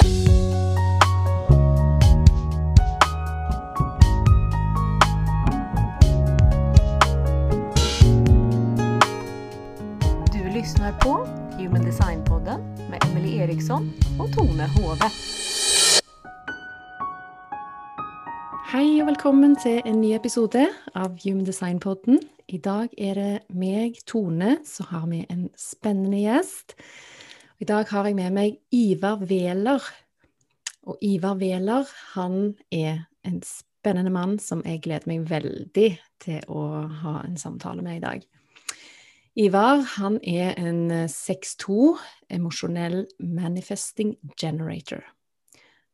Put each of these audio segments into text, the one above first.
Du lyssnar på Human Design-podden med Emily Eriksson och Tone Hove. Hei og velkommen til en ny episode av Human Design-podden. I dag er det meg, Tone, så har vi en spennende gjest. I dag har jeg med meg Ivar Wæler. Og Ivar Wæler, han er en spennende mann som jeg gleder meg veldig til å ha en samtale med i dag. Ivar han er en 6-2 emosjonell manifesting generator.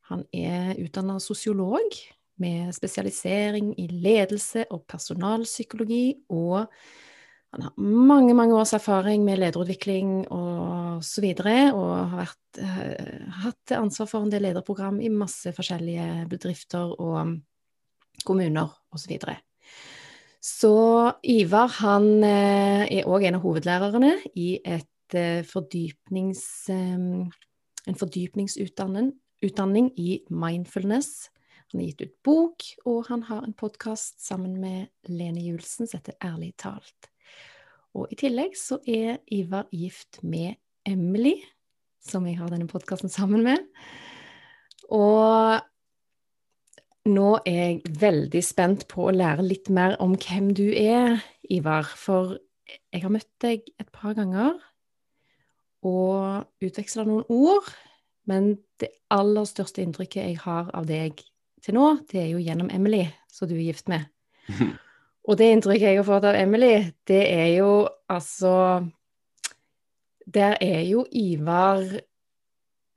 Han er utdanna sosiolog med spesialisering i ledelse og personalpsykologi, og han har mange, mange års erfaring med lederutvikling og så videre, og har vært, uh, hatt ansvar for en del lederprogram i masse forskjellige bedrifter og kommuner og så videre. Så Ivar han uh, er òg en av hovedlærerne i et uh, fordypnings, um, en fordypningsutdanning i mindfulness. Han har gitt ut bok, og han har en podkast sammen med Lene Julsen som heter Ærlig talt. Og i tillegg så er Ivar gift med Emily, som jeg har denne podkasten sammen med. Og nå er jeg veldig spent på å lære litt mer om hvem du er, Ivar. For jeg har møtt deg et par ganger og utveksla noen ord. Men det aller største inntrykket jeg har av deg til nå, det er jo gjennom Emily, som du er gift med. Og det inntrykket jeg har fått av Emily, det er jo altså Der er jo Ivar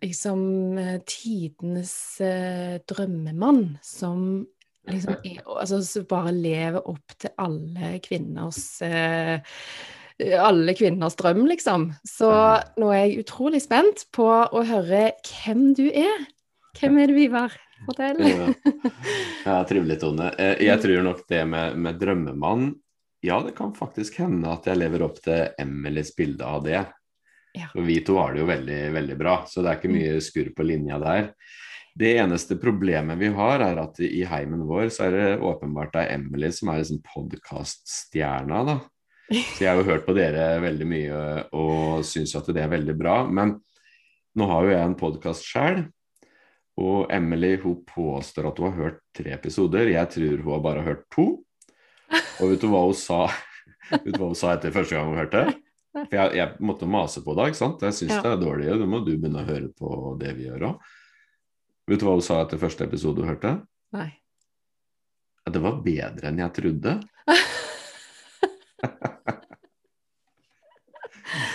liksom tidenes eh, drømmemann som liksom er, altså, som bare lever opp til alle kvinners eh, alle kvinners drøm, liksom. Så nå er jeg utrolig spent på å høre hvem du er. Hvem er du, Ivar? Fortell. ja. trivelig, Tone. Jeg tror nok det med, med drømmemann Ja, det kan faktisk hende at jeg lever opp til Emilys bilde av det. Ja. Og vi to har det jo veldig, veldig bra, så det er ikke mye skurr på linja der. Det eneste problemet vi har, er at i heimen vår så er det åpenbart det er Emily som er liksom podkaststjerna, da. Så jeg har jo hørt på dere veldig mye og syns at det er veldig bra. Men nå har jo jeg en podkast sjøl, og Emily hun påstår at hun har hørt tre episoder. Jeg tror hun har bare hørt to. Og vet du hva hun sa, vet du hva hun sa etter første gang hun hørte? For jeg, jeg måtte mase på deg, ikke sant. Jeg syns Ja. det er dårlig, da må du begynne å høre på det vi gjør òg. Vet du hva hun sa etter første episode hun hørte? Nei. Ja, det var bedre enn jeg trodde.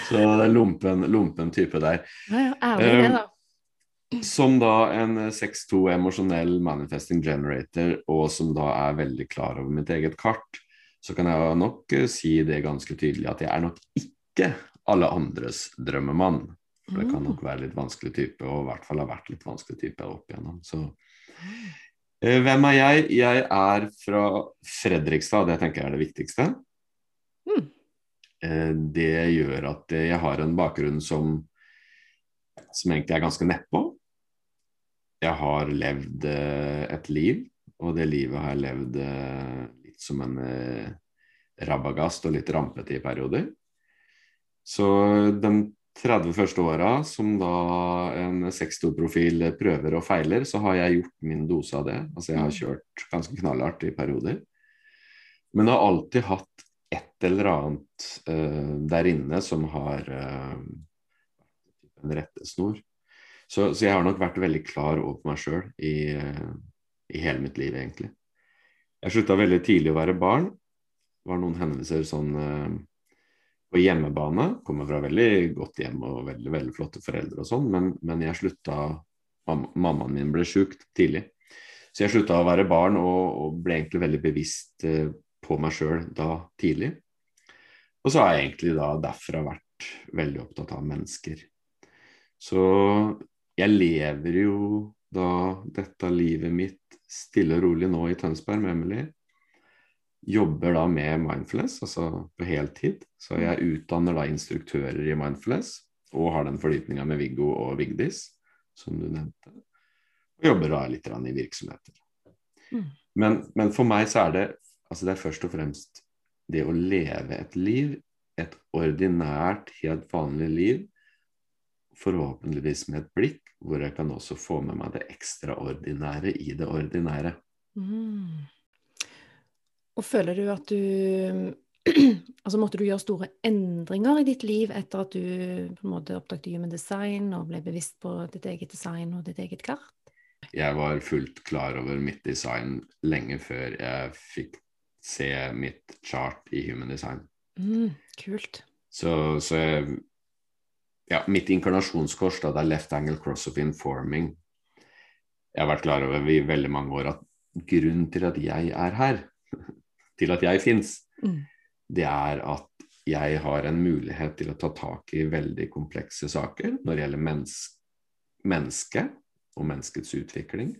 Så det er lumpen, lumpen type der. Ja, ja, ærlig det, da. Som da en 6-2 emosjonell manifesting generator, og som da er veldig klar over mitt eget kart, så kan jeg nok eh, si det ganske tydelig at jeg er nok ikke alle andres drømmemann. For det kan nok være litt vanskelig type, og i hvert fall har vært litt vanskelig type opp igjennom. Så eh, hvem er jeg? Jeg er fra Fredrikstad, det tenker jeg er det viktigste. Mm. Eh, Det gjør at jeg har en bakgrunn som, som egentlig er ganske nedpå. Jeg har levd eh, et liv, og det livet har jeg levd eh, litt som en eh, rabagast og litt rampete i perioder. Så de 30 første åra, som da en 6-2-profil prøver og feiler, så har jeg gjort min dose av det. Altså jeg har kjørt ganske knallhardt i perioder. Men jeg har alltid hatt et eller annet uh, der inne som har eh, en rettesnor. Så, så jeg har nok vært veldig klar over meg sjøl i, i hele mitt liv, egentlig. Jeg slutta veldig tidlig å være barn. Det var noen hendelser sånn eh, på hjemmebane. Kommer fra veldig godt hjem og veldig, veldig flotte foreldre og sånn, men, men jeg slutta mam Mammaen min ble sjuk tidlig. Så jeg slutta å være barn og, og ble egentlig veldig bevisst eh, på meg sjøl da tidlig. Og så har jeg egentlig da derfra vært veldig opptatt av mennesker. Så jeg lever jo da dette livet mitt stille og rolig nå i Tønsberg med Emily. Jobber da med mindfulness, altså på heltid. Så jeg utdanner da instruktører i mindfulness, og har den fordypninga med Viggo og Vigdis. som du nevnte. Og jobber da litt i virksomheter. Mm. Men, men for meg så er det altså det er først og fremst det å leve et liv, et ordinært, helt vanlig liv, forhåpentligvis med et blikk hvor jeg kan også få med meg det ekstraordinære i det ordinære. Mm. Og føler du at du Altså måtte du gjøre store endringer i ditt liv etter at du på en måte oppdaget human design og ble bevisst på ditt eget design og ditt eget kart? Jeg var fullt klar over mitt design lenge før jeg fikk se mitt chart i human design. Mm, kult. Så, så jeg, ja, mitt inkarnasjonskors, da, det er left angle cross of informing. Jeg har vært klar over i veldig mange år at grunnen til at jeg er her, til at jeg fins, Mm. det er at jeg har en mulighet til å ta tak i veldig komplekse saker når det gjelder mennes menneske og menneskets utvikling,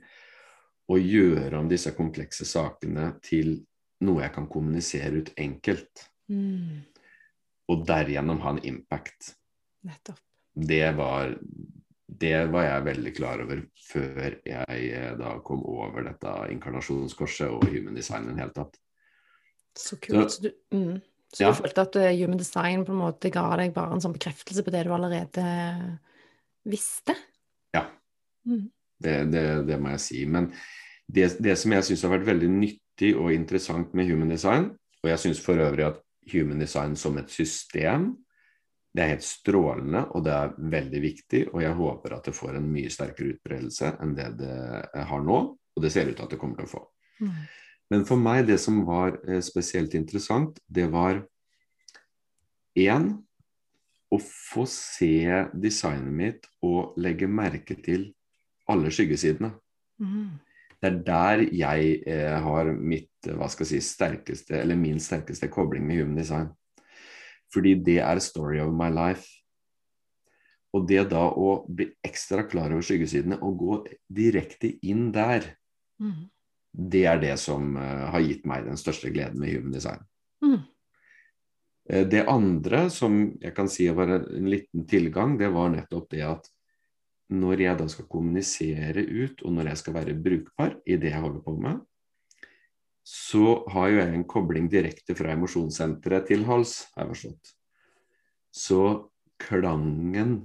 og gjøre om disse komplekse sakene til noe jeg kan kommunisere ut enkelt, Mm, og derigjennom ha en impact. Nettopp. Det var, det var jeg veldig klar over før jeg eh, da kom over dette inkarnasjonskorset og human design i det hele tatt. Så kult. Så, du, mm. så Ja. du følte at eh, human design på en måte ga deg bare en sånn bekreftelse på det du allerede visste? Ja. Mm. Det, det, det må jeg si. Men det, det som jeg syns har vært veldig nyttig og interessant med human design, og jeg syns for øvrig at human design som et system, det er helt strålende, og det er veldig viktig, og jeg håper at det får en mye sterkere utbredelse enn det det har nå, og det ser ut til at det kommer til å få. Mm. Men for meg, det som var eh, spesielt interessant, det var én å få se designet mitt og legge merke til alle skyggesidene. Mm. Det er der jeg eh, har mitt, eh, hva skal jeg si, sterkeste, eller min sterkeste kobling med human design. Fordi det er story of my life. Og det da å bli ekstra klar over skyggesidene og gå direkte inn der, Mm. det er det som uh, har gitt meg den største gleden med human design. Mm. Eh, Det andre som jeg kan si var en en liten tilgang, det var nettopp det at når jeg da skal kommunisere ut, og når jeg skal være brukbar i det jeg holder på med, så har jo jeg en kobling direkte fra emosjonssenteret til hals, har jeg forstått. Så klangen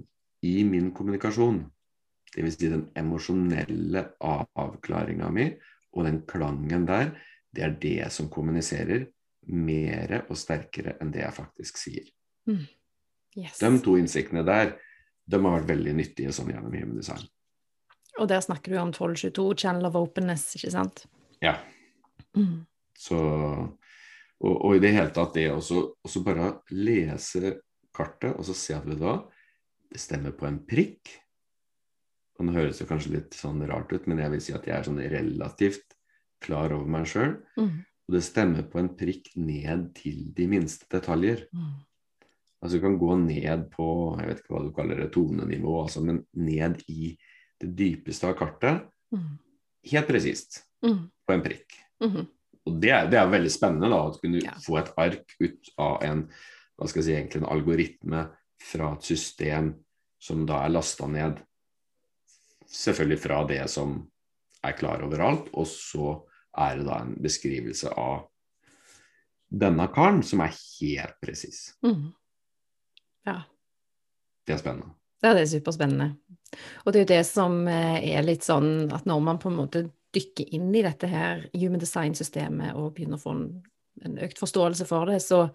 i min kommunikasjon, dvs. Si den emosjonelle avklaringa mi, og den klangen der, det er det som kommuniserer mere og sterkere enn det jeg faktisk sier. Yes. De to innsiktene der, de har vært veldig nyttige sånn gjennom human design. Og der snakker du om 1222, channel of openness, ikke sant? Ja, Mm. så og, og i det hele tatt det også, også bare lese kartet og så se at vet du hva, det stemmer på en prikk. Og nå høres det kanskje litt sånn rart ut, men jeg vil si at jeg er sånn relativt klar over meg sjøl. Mm. Og det stemmer på en prikk ned til de minste detaljer. Mm. Altså du kan gå ned på jeg vet ikke hva du kaller det, tonenivå, altså, men ned i det dypeste av kartet. Mm. Helt presist Mm. på en prikk. Mhm. Og det det er veldig spennende da, å kunne Ja. få et ark ut av en hva skal jeg si, egentlig en algoritme fra et system som da er lasta ned selvfølgelig fra det som er klar overalt, og så er det da en beskrivelse av denne karen som er helt presis. Mm. Ja. Det er spennende. Ja, det er superspennende. Og det er jo det som eh, er litt sånn at når man på en måte dykker inn i dette her human design-systemet og begynner å få en, en økt forståelse for det, så,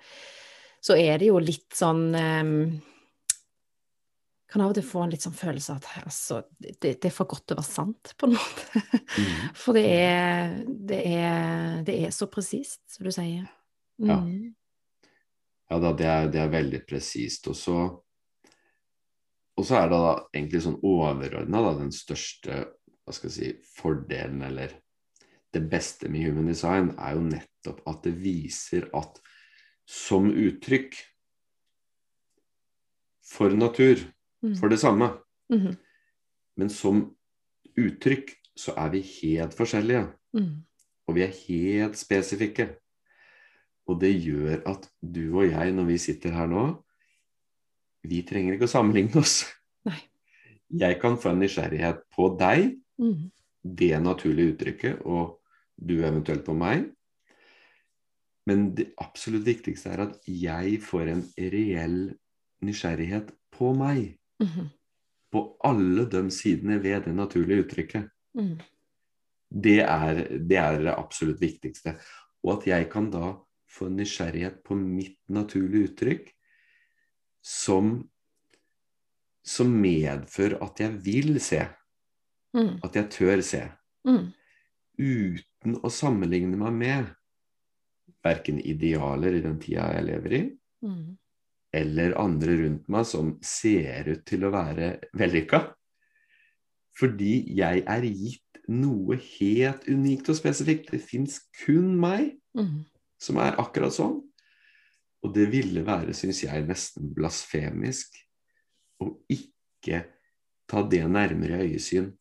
så er det jo litt sånn um, Kan av og til få en litt sånn følelse at altså, det, det er for godt til å være sant, på en måte. Mhm. For det er, det er, det er så presist, som du sier. Ja. Mm. Ja da, det er, det er veldig presist. Og så og så er det da egentlig sånn overordna den største hva skal jeg si, fordelen, eller det beste med human design, er jo nettopp at det viser at som uttrykk for natur, Mm. for det samme, Mhm. men som uttrykk så er vi helt forskjellige. Mm. Og vi er helt spesifikke. Og det gjør at du og jeg, når vi sitter her nå, vi trenger ikke å sammenligne oss. Nei. jeg kan få en nysgjerrighet på deg, Mm. det naturlige uttrykket, og du eventuelt på meg. Men det absolutt viktigste er at jeg får en reell nysgjerrighet på meg. Mhm. På alle de sidene ved det naturlige uttrykket. Mm. Det er, det er det absolutt viktigste. Og at jeg kan da få nysgjerrighet på mitt naturlige uttrykk som, som medfører at jeg vil se. Mm. At jeg tør se. Mm. Uten å sammenligne meg med verken idealer i den tida jeg lever i, Mm. eller andre rundt meg som ser ut til å være vellykka. Fordi jeg er gitt noe helt unikt og spesifikt. Det fins kun meg Mm. som er akkurat sånn. Og det ville være, syns jeg, nesten blasfemisk å ikke ta det nærmere øyesyn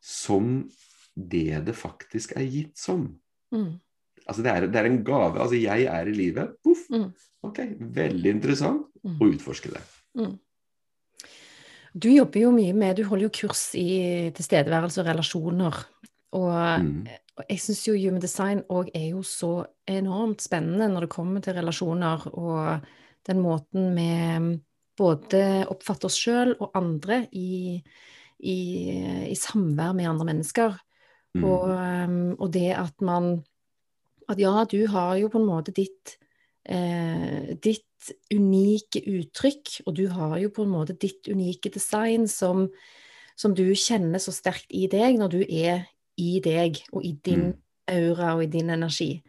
som det det faktisk er gitt som. Mm. Altså det er, det er en gave. Altså jeg er i livet. Poff. Mm. Ok, veldig interessant Mm. å utforske det. Du jobber jo mye med Du holder jo kurs i tilstedeværelse og relasjoner. Og, Mm. og jeg syns jo human design òg er jo så enormt spennende når det kommer til relasjoner og den måten vi både oppfatter oss sjøl og andre i, i, i samvær med andre mennesker. Mm. Og, um, og det at man At ja, du har jo på en måte ditt eh, ditt unike uttrykk, og du har jo på en måte ditt unike design som, som du kjenner så sterkt i deg når du er i deg og i din Mm. aura og i din energi.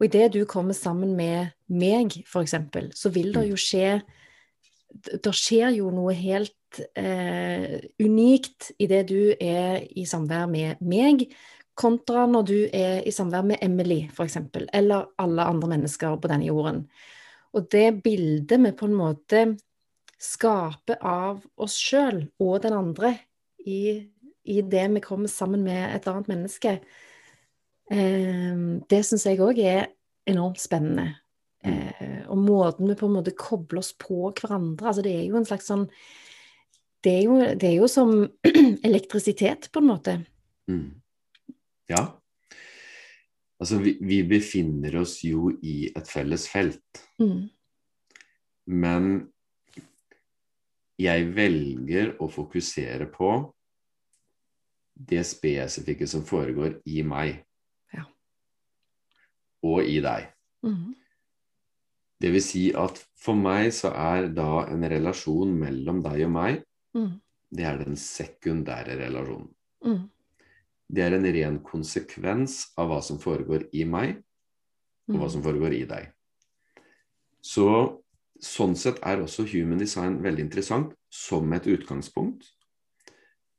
Og idet du kommer sammen med meg, eksempel, så vil det Mm. jo skje Det skjer jo noe helt eh, unikt det du er i samvær med meg, kontra når du er i samvær med Emily, eksempel, eller alle andre mennesker på denne jorden. Og det bildet vi på en måte skaper av oss sjøl og den andre i, i det vi kommer sammen med et annet menneske, eh, det syns jeg òg er enormt spennende. Eh, og måten vi på en måte kobler oss på hverandre. Altså det er jo en slags sånn Det er jo, det er jo som elektrisitet, på en måte. Mm. Ja. Altså, vi, vi befinner oss jo i et felles felt. Mm. Men jeg velger å fokusere på det spesifikke som foregår i meg. Ja. Og i deg. Mm. Det vil si at for meg så er da en relasjon mellom deg og meg, Mm. det er den sekundære relasjonen. Mm. Det er en ren konsekvens av hva som foregår i meg, og hva Mm. som foregår i deg. Så sånn sett er også human design veldig interessant som et utgangspunkt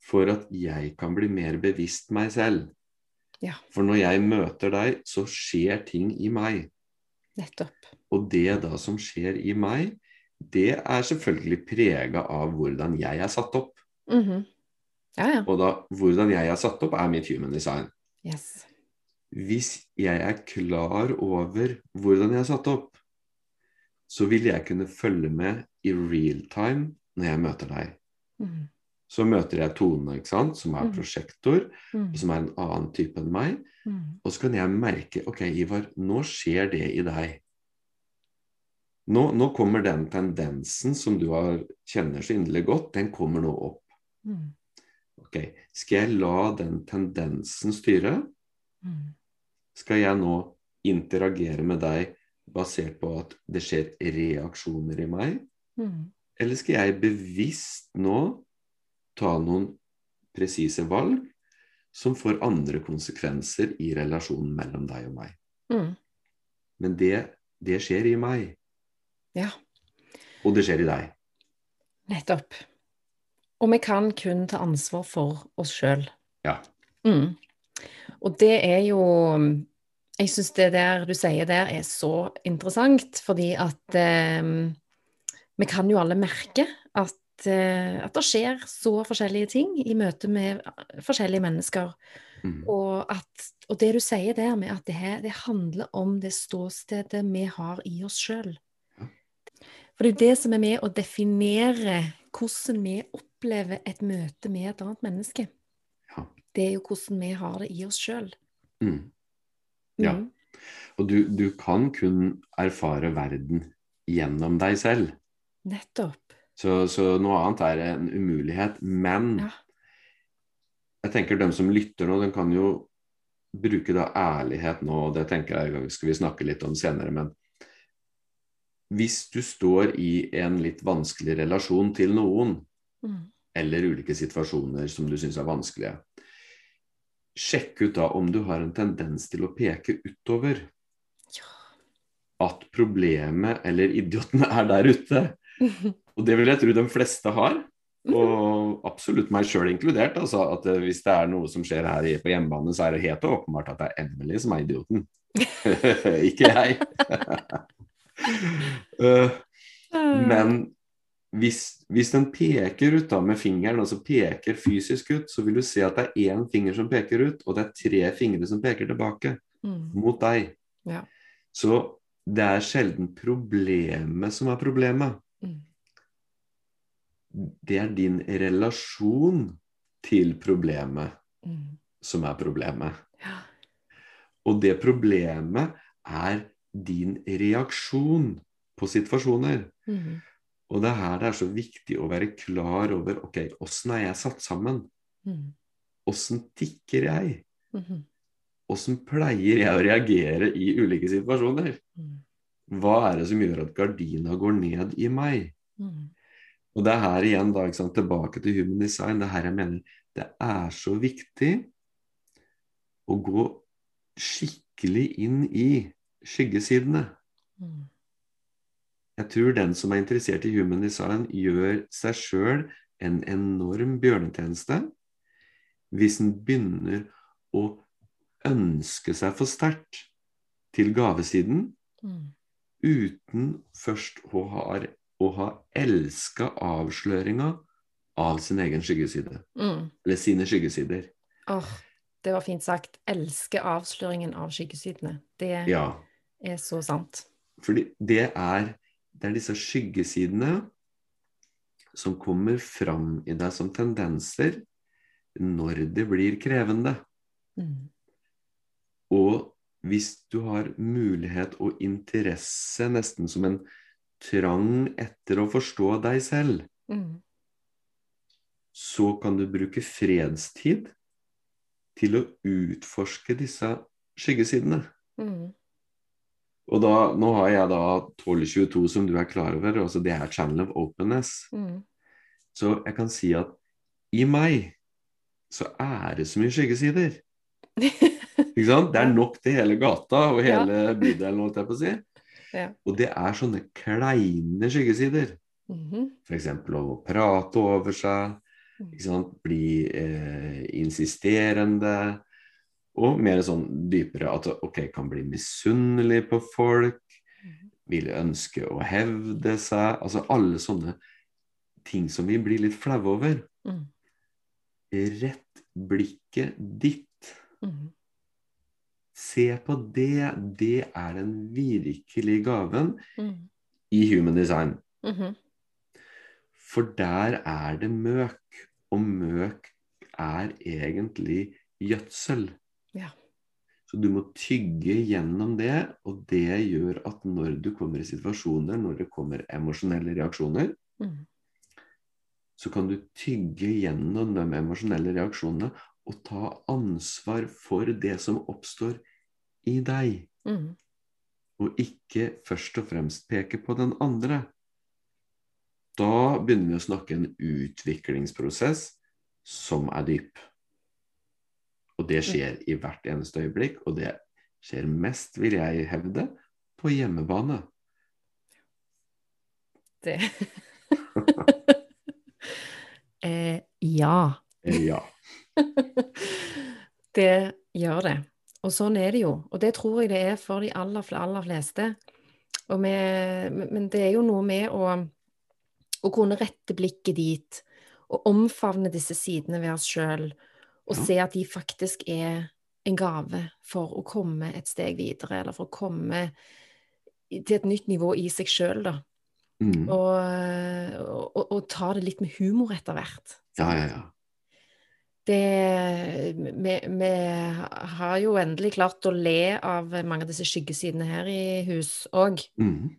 for at jeg kan bli mer bevisst meg selv. Ja. For når jeg møter deg, så skjer ting i meg. Nettopp. Og det da som skjer i meg, det er selvfølgelig prega av hvordan jeg er satt opp. Mhm. Ja, ja. Og da hvordan jeg er satt opp, er mitt human design. Yes. Hvis jeg er klar over hvordan jeg er satt opp, så vil jeg kunne følge med i real time når jeg møter deg. Mm. Så møter jeg Tone, som er Mhm. prosjektor, mm. som er en annen type enn meg. Og så kan jeg merke ok, Ivar, nå skjer det i deg. Nå, nå kommer den tendensen som du har, kjenner så inderlig godt, den kommer nå opp. Mm. Ok, Skal jeg la den tendensen styre? Mm. Skal jeg nå interagere med deg basert på at det skjer reaksjoner i meg? Mm. Eller skal jeg bevisst nå ta noen presise valg som får andre konsekvenser i relasjonen mellom deg og meg? Mm. Men det, det skjer i meg, Ja, og det skjer i deg. nettopp. Og vi kan kun ta ansvar for oss sjøl. Ja. Mm. Og det er jo Jeg syns det der du sier der, er så interessant, fordi at eh, vi kan jo alle merke at, eh, at det skjer så forskjellige ting i møte med forskjellige mennesker. Mm. Og, at, og det du sier der med at det, her, det handler om det ståstedet vi har i oss sjøl. For det er jo det som er med å definere hvordan vi opplever et møte med et annet menneske. Ja. Det er jo hvordan vi har det i oss sjøl. Mm. Ja. Og du, du kan kun erfare verden gjennom deg selv. Nettopp. Så, så noe annet er en umulighet. Men Ja. jeg tenker dem som lytter nå, den kan jo bruke da ærlighet nå, og det tenker jeg skal vi snakke litt om senere, men hvis du står i en litt vanskelig relasjon til noen, Mm. eller ulike situasjoner som du syns er vanskelige, sjekk ut da om du har en tendens til å peke utover. Ja. At problemet eller idioten er der ute. Og det vil jeg tro de fleste har. Og absolutt meg sjøl inkludert. Altså at eh, Hvis det er noe som skjer her på hjemmebane, så er det helt åpenbart at det er Emily som er idioten. Ikke jeg. Eh, Men hvis, hvis den peker ut da med fingeren, altså peker fysisk ut, så vil du se at det er én finger som peker ut, og det er tre fingre som peker tilbake Mm. mot deg. Ja. Så det er sjelden problemet som er problemet. Mm. Det er din relasjon til problemet Mm. som er problemet. Ja. Og det problemet er din reaksjon på situasjoner. Mm. Og det er her det er så viktig å være klar over ok, åssen er jeg satt sammen? Mm. Åssen tikker jeg? Mhm. Åssen pleier jeg å reagere i ulike situasjoner? Mm. Hva er det som gjør at gardina går ned i meg? Mm. Og det er her igjen, da, sant, tilbake til human design, det er her jeg mener det er så viktig å gå skikkelig inn i skyggesidene. Mm. Jeg tror den som er interessert i human design, gjør seg sjøl en enorm bjørnetjeneste hvis en begynner å ønske seg for sterkt til gavesiden Mm. uten først å ha, å ha elska avsløringa av sin egen skyggeside. Mm. Eller sine skyggesider. Åh, det var fint sagt. Elske avsløringen av skyggesidene. Det Ja. Er så sant. Fordi det er, det er disse skyggesidene som kommer fram i deg som tendenser når det blir krevende. Mm. Og hvis du har mulighet og interesse, nesten som en trang etter å forstå deg selv, Mm. så kan du bruke fredstid til å utforske disse skyggesidene. Mm. Og da, nå har jeg da 1222 som du er klar over, altså det er channel of openness. Mm. Så jeg kan si at i meg så er det så mye skyggesider. Ikke sant? Det er nok til hele gata og hele bydelen, holdt jeg på å si. Ja. Og det er sånne kleine skyggesider. Mhm. F.eks. å prate over seg, Mm. bli eh, insisterende. Og mer sånn dypere at ok, kan bli misunnelig på folk. Mhm. Vil ønske å hevde seg. Altså alle sånne ting som vi blir litt flaue over. Mm. Rett blikket ditt. Mm. Se på det. Det er den virkelige gaven Mm. i human design. -hmm. For der er det møk, og møk er egentlig gjødsel. Ja. Så du må tygge gjennom det, og det gjør at når du kommer i situasjoner, når det kommer emosjonelle reaksjoner, Mm. så kan du tygge gjennom de emosjonelle reaksjonene og ta ansvar for det som oppstår i deg, Mm. og ikke først og fremst peke på den andre. Da begynner vi å snakke en utviklingsprosess som er dyp. Og det skjer i hvert eneste øyeblikk, og det skjer mest, vil jeg hevde, på hjemmebane. Det eh, Ja. Eh, Ja. Det gjør det. Og sånn er det jo. Og det tror jeg det er for de aller, aller fleste. Og vi, men det er jo noe med å, å kunne rette blikket dit, og omfavne disse sidene ved oss sjøl, og Ja. se at de faktisk er en gave for å komme et steg videre, eller for å komme til et nytt nivå i seg sjøl, da. Mm. Og, og, og ta det litt med humor etter hvert. Ja, ja, ja. Det, vi, vi har jo endelig klart å le av mange av disse skyggesidene her i hus òg. Mm.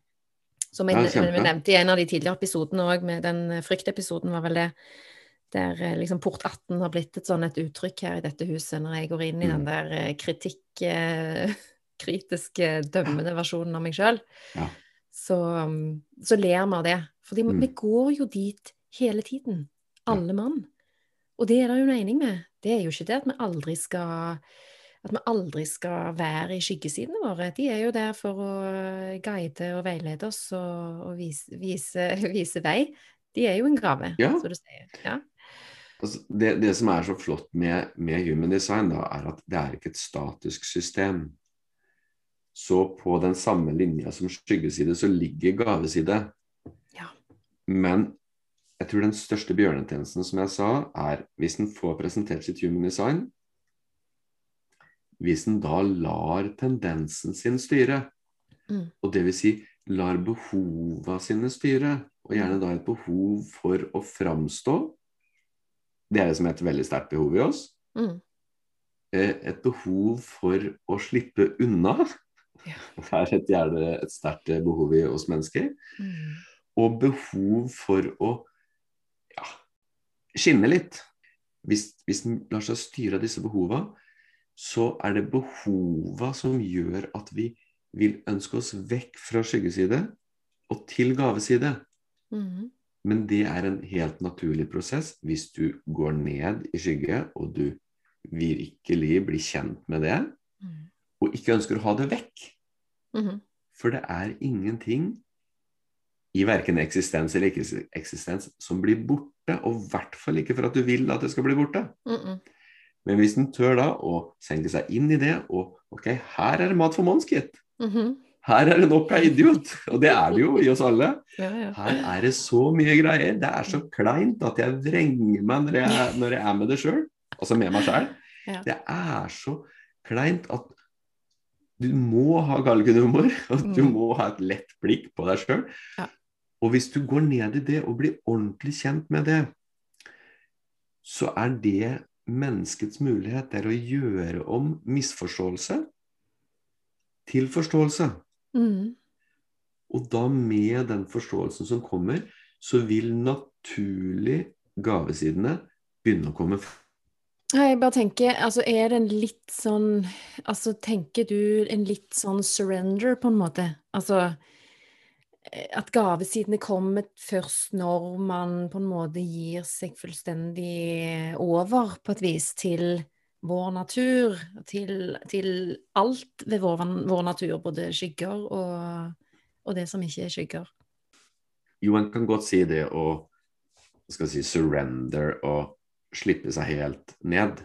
Som vi, vi nevnte i en av de tidligere episodene òg, med den fryktepisoden var vel det. Der eh, liksom port 18 har blitt et sånn et uttrykk her i dette huset, når jeg går inn i Mm. den der eh, kritikk eh, kritiske, dømmende versjonen av meg sjøl. Ja. Så, um, så ler vi av det. Fordi Mm. vi går jo dit hele tiden. Alle mann. Og det er det jo en mening med. Det er jo ikke det at vi aldri skal at vi aldri skal være i skyggesidene våre. De er jo der for å guide og veilede oss og, og vise, vise, vise vei. De er jo en gave, Ja. som du sier. Ja. Altså, det, det som er så flott med, med human design, da, er at det er ikke et statisk system. Så på den samme linja som skyggeside, så ligger gaveside. Ja. Men jeg tror den største bjørnetjenesten, som jeg sa, er hvis en får presentert sitt human design Hvis en da lar tendensen sin styre, Mm. og det vil si lar behova sine styre, og gjerne da et behov for å framstå Det er det som er et veldig sterkt behov i oss. Mm. Eh, Et behov for å slippe unna. Ja. Det er et, gjerne et sterkt behov i oss mennesker. Mm. Og behov for å ja, skinne litt. Hvis, hvis en lar seg styre av disse behova, så er det behova som gjør at vi vil ønske oss vekk fra skyggeside og til gaveside. Mm. Men det er en helt naturlig prosess hvis du går ned i skygge, og du virkelig blir kjent med det, Mm. og ikke ønsker å ha det vekk. Mhm. For det er ingenting i verken eksistens eller ikke eksistens som blir borte, og i hvert fall ikke for at du vil at det skal bli borte. Mm-mm. Men hvis en tør da å senke seg inn i det, og ok, her er det mat for Mons, gitt. Mhm. Her er det nok av idiot, og det er det jo i oss alle. Ja, ja. Her er det så mye greier. Det er så kleint at jeg vrenger meg når jeg, når jeg er med det sjøl. Altså med meg sjøl. Ja. Det er så kleint at du må ha galgenhumor, og du Mm. må ha et lett blikk på deg sjøl. Og hvis du går ned i det og blir ordentlig kjent med det, så er det menneskets mulighet er å gjøre om misforståelse til forståelse. Mm. Og da med den forståelsen som kommer, så vil naturlig gavesidene begynne å komme frem. Jeg bare tenker, altså er det en litt sånn Altså tenker du en litt sånn surrender, på en måte? Altså eh, at gavesidene kommer først når man på en måte gir seg fullstendig over, på et vis, til vår natur, til, til alt ved vår, vår natur, både skygger og, og det som ikke er skygger. Jo, en kan godt si det å skal si, surrender og slippe seg helt ned.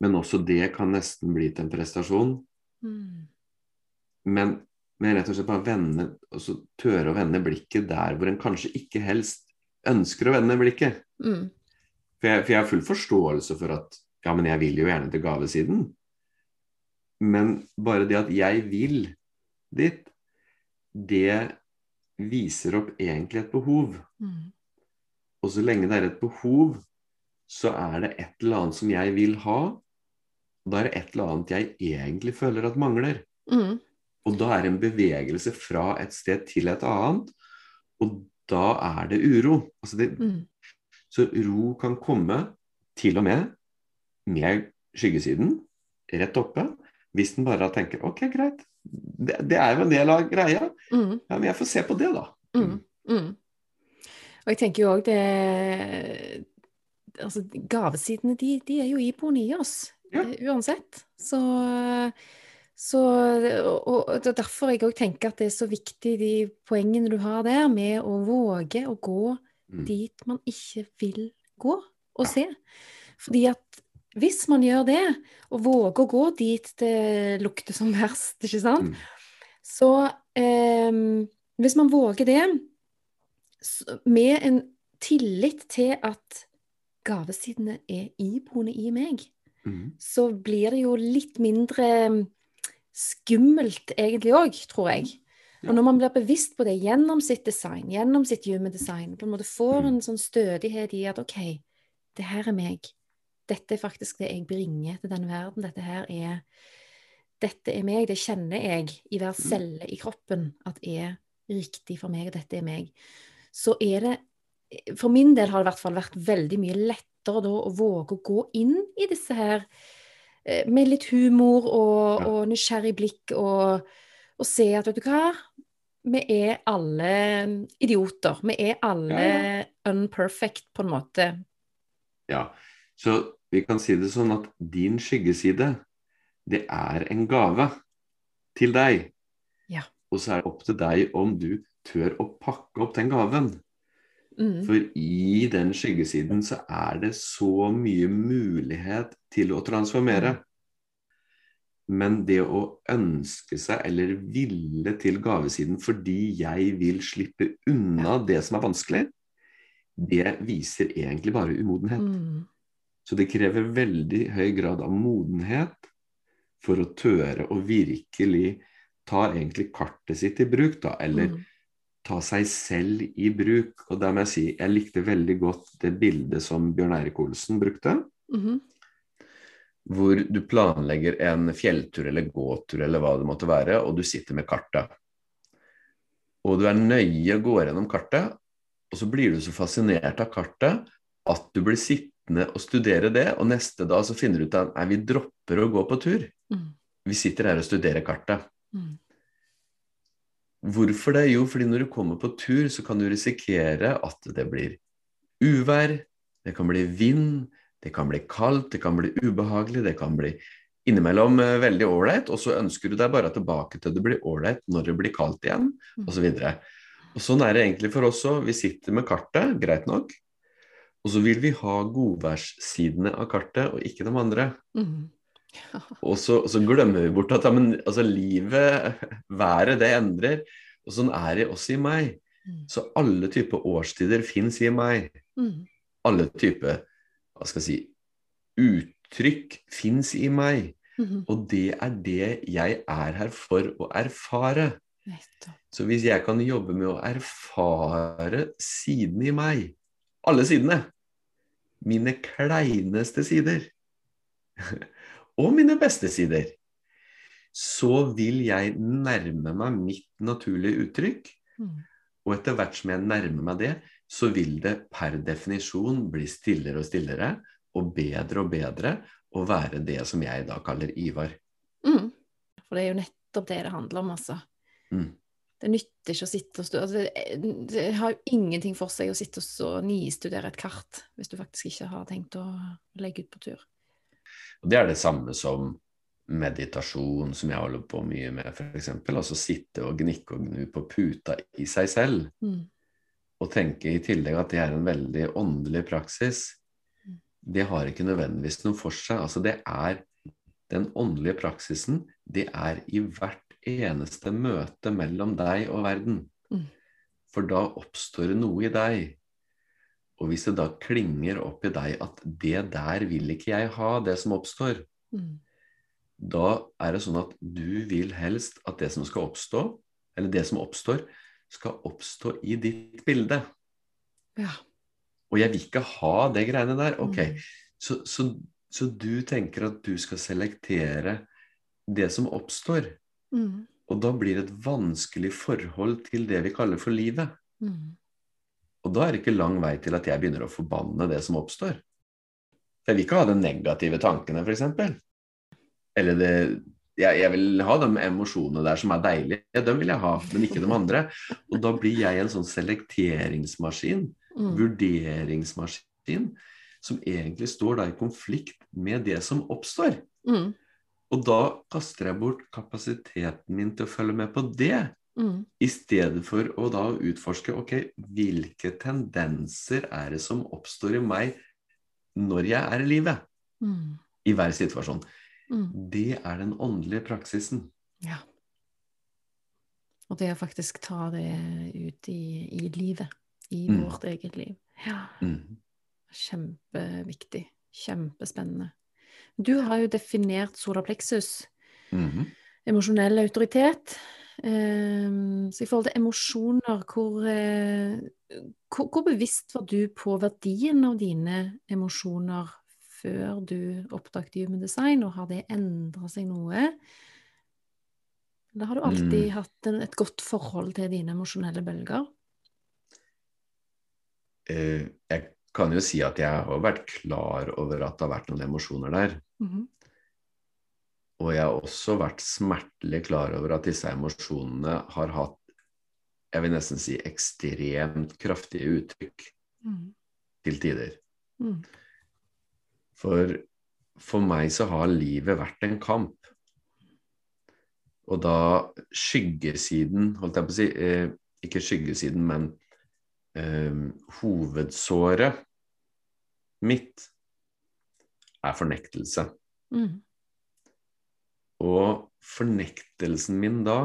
Men også det kan nesten bli til en prestasjon. Mm. Men, men rett og slett bare vende, også tørre å vende blikket der hvor en kanskje ikke helst ønsker å vende blikket. Mm. For jeg, for jeg har full forståelse for at ja, men jeg vil jo gjerne til gavesiden. Men bare det at jeg vil dit, det viser opp egentlig et behov. Mm. Og så lenge det er et behov, så er det et eller annet som jeg vil ha. Og da er det et eller annet jeg egentlig føler at mangler. Mm. Og da er det en bevegelse fra et sted til et annet. Og da er det uro. Altså det, Mm. Så ro kan komme til og med med skyggesiden rett oppe. Hvis den bare tenker ok, greit, det, det er jo en del av greia. Mm. Ja, men jeg får se på det, da. Mm. Mm. Og jeg tenker jo òg det Altså, gavesidene, de, de er jo iboende i oss, Ja. eh, uansett. Så, så Og, og er derfor jeg òg tenker at det er så viktig, de poengene du har der, med å våge å gå Mm. dit man ikke vil gå og se. Fordi at hvis man gjør det, og våger å gå dit det lukter som verst, ikke sant, Mm. så eh, Hvis man våger det, med en tillit til at gavesidene er iboende i meg, Mm. så blir det jo litt mindre skummelt egentlig òg, tror jeg. Og når man blir bevisst på det gjennom sitt design, gjennom sitt human design, på en måte får Mm. en sånn stødighet i at OK, det her er meg. Dette er faktisk det jeg bringer til denne verden. Dette her er Dette er meg. Det kjenner jeg i hver celle i kroppen at er riktig for meg, og dette er meg. Så er det For min del har det i hvert fall vært veldig mye lettere da å våge å gå inn i disse her eh, med litt humor og, og nysgjerrig blikk og, og se at vet du hva, vi er alle idioter. Vi er alle unperfect, på en måte. Ja, så vi kan si det sånn at din skyggeside, det er en gave til deg. Ja. Og så er det opp til deg om du tør å pakke opp den gaven. Mm. For i den skyggesiden så er det så mye mulighet til å transformere. Men det å ønske seg eller ville til gavesiden fordi jeg vil slippe unna det som er vanskelig, det viser egentlig bare umodenhet. Mm. Så det krever veldig høy grad av modenhet for å tøre å virkelig ta egentlig kartet sitt i bruk, da, eller Mm. ta seg selv i bruk. Og der må jeg si, jeg likte veldig godt det bildet som Bjørn Eirik Olsen brukte. Mm. Hvor du planlegger en fjelltur eller gåtur eller hva det måtte være, og du sitter med kartet. Og du er nøye går gjennom kartet, og så blir du så fascinert av kartet at du blir sittende og studere det, og neste dag så finner du ut at nei, vi dropper å gå på tur. Mm. Vi sitter her og studerer kartet. Mm. Hvorfor det? Jo, fordi når du kommer på tur, så kan du risikere at det blir uvær, det kan bli vind, det kan bli kaldt, det kan bli ubehagelig, det kan bli innimellom eh, veldig ålreit, og så ønsker du deg bare tilbake til det blir ålreit når det blir kaldt igjen, Mm. osv. Og sånn er det egentlig for oss òg. Vi sitter med kartet, greit nok, og så vil vi ha godværssidene av kartet, og ikke de andre. Mm. Og så, og så glemmer vi bort at ja, men, altså, livet, været, det endrer. Og sånn er det også i meg. Mm. Så alle typer årstider fins i meg. Mm. Alle typer hva skal jeg si, uttrykk fins i meg. Mhm. Og det er det jeg er her for å erfare. Nettopp. Så hvis jeg kan jobbe med å erfare sidene i meg, alle sidene, mine kleineste sider, og mine beste sider, så vil jeg nærme meg mitt naturlige uttrykk. Mm. Og etter hvert som jeg nærmer meg det, så vil det per definisjon bli stillere og stillere, og bedre og bedre, å være det som jeg da kaller Ivar. Mm. For det er jo nettopp det det handler om, altså. Mm. Det nytter ikke å sitte og studere altså, det, har jo ingenting for seg å sitte og så nistudere et kart hvis du faktisk ikke har tenkt å legge ut på tur. Og Det er det samme som meditasjon, som jeg holder på mye med, f.eks. Altså sitte og gnikke og gnu på puta i seg selv. Mm. Og tenke i tillegg at det er en veldig åndelig praksis. Mm. Det har ikke nødvendigvis noe for seg. Altså det er den åndelige praksisen, det er i hvert eneste møte mellom deg og verden. Mm. For da oppstår det noe i deg. Og hvis det da klinger opp i deg at det der vil ikke jeg ha, det som oppstår, Mm. da er det sånn at du vil helst at det som skal oppstå, eller det som oppstår, skal oppstå i ditt bilde. Ja. Og jeg vil ikke ha det greiene der. Ok, Mm. så, så, så du tenker at du skal selektere det som oppstår. Mm. Og da blir det et vanskelig forhold til det vi kaller for livet. Mm. Og da er det ikke lang vei til at jeg begynner å forbanne det som oppstår. Jeg vil ikke ha de negative tankene, f.eks. Eller det jeg, jeg vil ha de emosjonene der som er deilige, dem vil jeg ha, men ikke de andre. Og da blir jeg en sånn selekteringsmaskin, Mm. vurderingsmaskin, som egentlig står da i konflikt med det som oppstår. Mm. Og da kaster jeg bort kapasiteten min til å følge med på det. Mm. I stedet for å da utforske ok, hvilke tendenser er det som oppstår i meg når jeg er i livet, Mm. i hver situasjon. Mm. Det er den åndelige praksisen. Ja. Og det å faktisk ta det ut i, i livet. I Mm. vårt eget liv. Ja. Mm. Kjempeviktig. Kjempespennende. Du har jo definert solarpleksus, mm -hmm. emosjonell autoritet, Ehm, så i forhold til emosjoner, hvor, eh, hvor, hvor bevisst var du på verdien av dine emosjoner før du oppdaget Human Design, og har det endra seg noe? Eller har du alltid Mm. hatt en, et godt forhold til dine emosjonelle bølger? Eh, jeg kan jo si at jeg har vært klar over at det har vært noen emosjoner der. Mhm. Og jeg har også vært smertelig klar over at disse emosjonene har hatt, jeg vil nesten si, ekstremt kraftige uttrykk Mm. til tider. Mm. For for meg så har livet vært en kamp. Og da skyggesiden, holdt jeg på å si, eh, ikke skyggesiden, men eh, hovedsåret mitt er fornektelse. Mm. Og fornektelsen min da,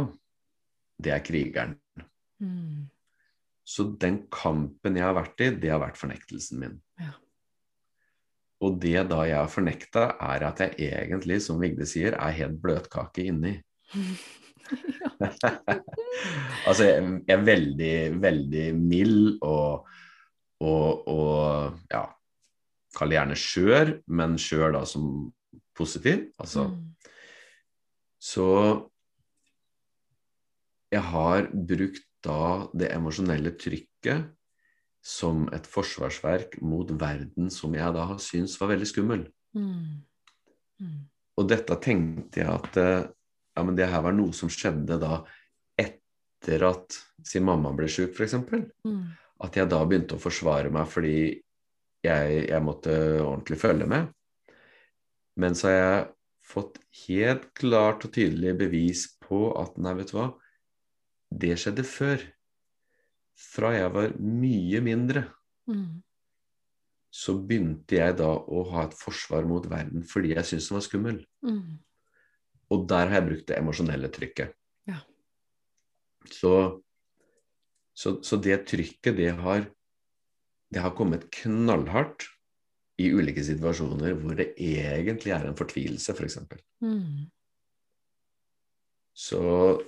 det er krigeren. Mm. Så den kampen jeg har vært i, det har vært fornektelsen min. Ja. Og det da jeg har fornekta, er at jeg egentlig, som Vigde sier, er helt bløtkake inni. altså, jeg, jeg er veldig, veldig mild og, og, og ja, kall det gjerne skjør, men skjør da som positiv. Altså, Mm. så jeg har brukt da det emosjonelle trykket som et forsvarsverk mot verden som jeg da har syntes var veldig skummel. Mm. Mm. Og dette tenkte jeg at eh, ja, men det her var noe som skjedde da etter at sin mamma ble syk, f.eks. Mm. At jeg da begynte å forsvare meg fordi jeg, jeg måtte ordentlig følge med. Men så har jeg fått helt klart og tydelig bevis på at nei, vet du hva, det skjedde før. Fra jeg var mye mindre, Mm. så begynte jeg da å ha et forsvar mot verden fordi jeg syntes den var skummel. Mm. Og der har jeg brukt det emosjonelle trykket. Ja. Så, så, så det trykket, det har, det har kommet knallhardt i ulike situasjoner hvor det egentlig er en fortvilelse, f.eks. For Mm. så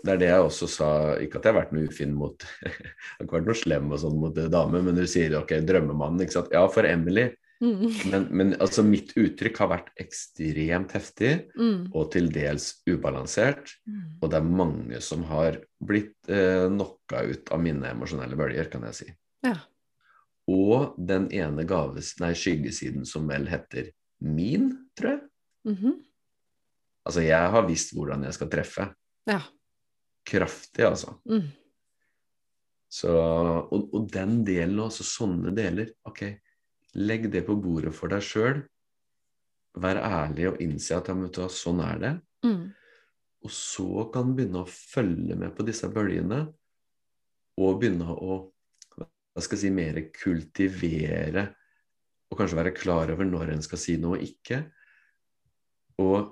det er det jeg også sa, ikke at jeg har vært noe ufin mot Jeg har ikke vært noe slem og sånn mot damer, men du sier ok, drømmemannen, ikke sant. Ja, for Emily. Mm. Men, men altså mitt uttrykk har vært ekstremt heftig Mm. og til dels ubalansert. Mm. Og det er mange som har blitt eh, knocka ut av mine emosjonelle bølger, kan jeg si. Ja. Og den ene gaves, nei, skyggesiden som vel heter min, tror jeg. Mhm. Altså, jeg har visst hvordan jeg skal treffe. Ja. Kraftig, altså. Mm. Så, og, og den delen, altså sånne deler, ok, legg det på bordet for deg sjøl. Vær ærlig og innse at ja, sånn er det. Mm. Og så kan du begynne å følge med på disse bølgene, og begynne å hva skal jeg si, mer kultivere, og kanskje være klar over når en skal si noe og ikke. Og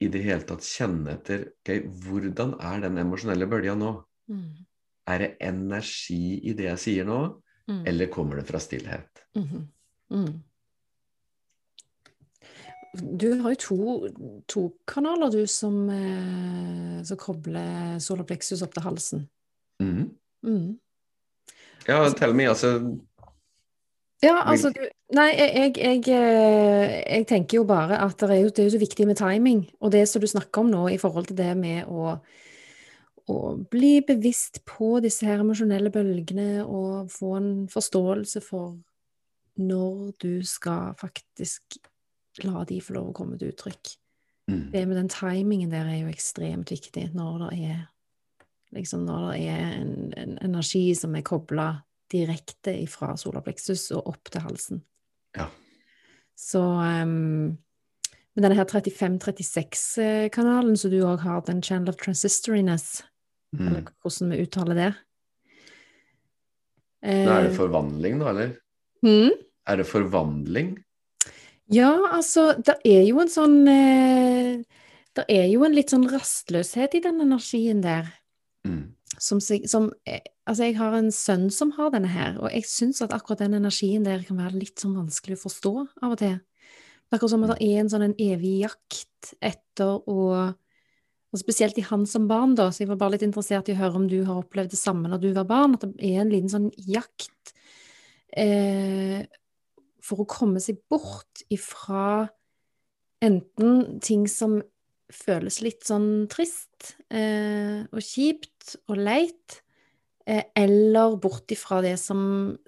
i det hele tatt kjenne etter ok, hvordan er den emosjonelle bølga nå? Mm. Er det energi i det jeg sier nå, Mm. eller kommer det fra stillhet? Mhm. Mm. Du har jo to, to kanaler, du, som, eh, som kobler solar plexus opp til halsen. Mhm. Mm. Ja, tell me, altså Ja, altså du Nei, jeg, jeg, jeg, eh, jeg tenker jo bare at det er jo, det er jo så viktig med timing. Og det som du snakker om nå i forhold til det med å, å bli bevisst på disse her emosjonelle bølgene og få en forståelse for når du skal faktisk la de få lov å komme til uttrykk. mm. Det med den timingen der er jo ekstremt viktig når det er liksom når det er en, en energi som er kobla direkte fra solapleksus og opp til halsen. Ja. Så um, med denne her 35-36-kanalen som du òg har, den channel of transistoriness, eller Mm. hvordan vi uttaler det Nå er det Eh, forvandling, da, eller? Mm? Er det forvandling? Ja, altså, det er jo en sånn eh, Det er jo en litt sånn rastløshet i den energien der. Mm. Som, som eh, Altså, jeg har en sønn som har denne her, og jeg syns at akkurat den energien der kan være litt sånn vanskelig å forstå av og til. Akkurat som at det er en sånn en evig jakt etter å Og spesielt i han som barn, da, så jeg var bare litt interessert i å høre om du har opplevd det samme når du var barn, at det er en liten sånn jakt eh, for å komme seg bort ifra enten ting som føles litt sånn trist eh, og kjipt og leit, eh, eller bort ifra det som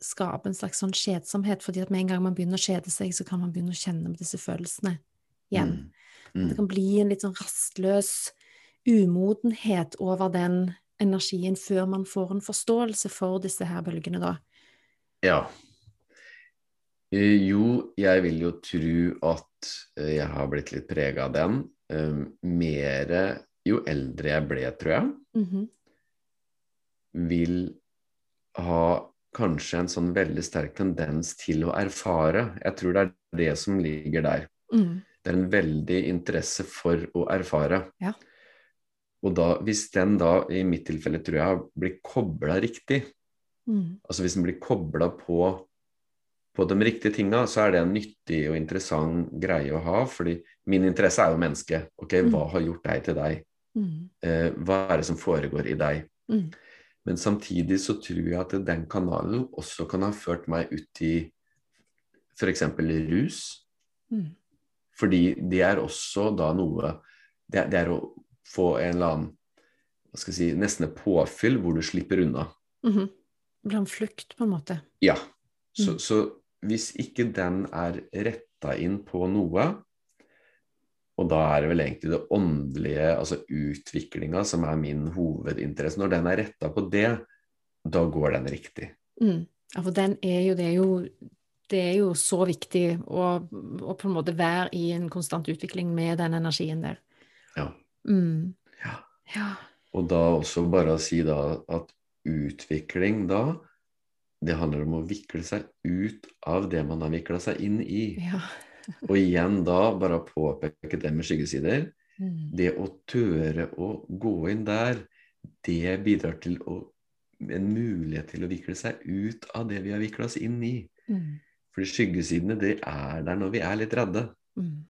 skaper en slags sånn kjedsomhet, fordi at med en gang man begynner å kjede seg, så kan man begynne å kjenne med disse følelsene igjen. Mm. Det kan bli en litt sånn rastløs umodenhet over den energien før man får en forståelse for disse her bølgene, da. Ja. Eh, Jo, jeg vil jo tro at eh, jeg har blitt litt prega av den. Eh, mer jo eldre jeg ble, tror jeg, Mhm. vil ha kanskje en sånn veldig sterk tendens til å erfare. Jeg tror det er det som ligger der. Mm. Det er en veldig interesse for å erfare. Ja. Og da, hvis den da, i mitt tilfelle, tror jeg blir kobla riktig, Mm. altså hvis den blir kobla på, på de riktige tinga, så er det en nyttig og interessant greie å ha. fordi min interesse er jo mennesket. Ok, hva har gjort deg til deg? Mm. Eh, hva er det som foregår i deg? Mm. Men samtidig så tror jeg at den kanalen også kan ha ført meg ut i f.eks. rus. Mm. Fordi det er også da noe Det, det er å få en eller annen hva skal jeg si, nesten et påfyll hvor du slipper unna. Mm -hmm. Blant flukt, på en måte. Ja. Så, Mm. så hvis ikke den er retta inn på noe, og da er det vel egentlig det åndelige, altså utviklinga, som er min hovedinteresse, når den er retta på det, da går den riktig. Mm. Ja, for den er jo, det er jo det er jo så viktig å, å på en måte være i en konstant utvikling med den energien der. Ja. Mm. Ja. Ja. Og da også bare å si da at utvikling da, det handler om å vikle seg ut av det man har vikla seg inn i. ja. Og igjen da bare påpeke det med skyggesider. Mm. Det å tørre å gå inn der, det bidrar til å, en mulighet til å vikle seg ut av det vi har vikla oss inn i. Mm. Fordi skyggesidene, det er der når vi er litt redde. Mm.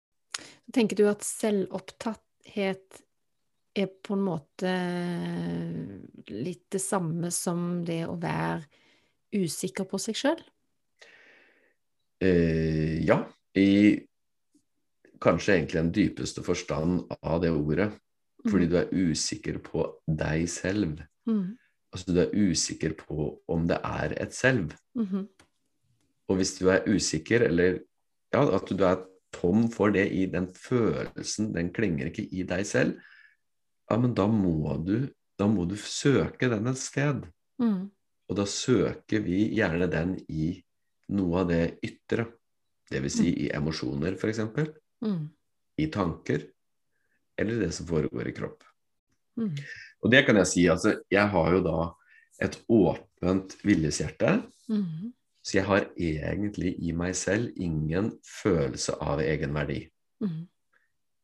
Tenker du at selvopptatthet er på en måte litt det samme som det å være usikker på seg sjøl? Eh, ja, i kanskje egentlig den dypeste forstand av det ordet. Fordi du er usikker på deg selv. Mm. Altså du er usikker på om det er et selv. Mhm. Og hvis du er usikker, eller ja, at du er tom for det i den følelsen, den klinger ikke i deg selv, ja, men da må du, da må du søke den et sted. Mm. Og da søker vi gjerne den i noe av det ytre. Det vil si i emosjoner, f.eks. Mm. I tanker. Eller det som foregår i kropp. Mm. Og det kan jeg si, altså, jeg har jo da et åpent viljeshjerte. Mm. Så jeg har egentlig i meg selv ingen følelse av egenverdi. Mm.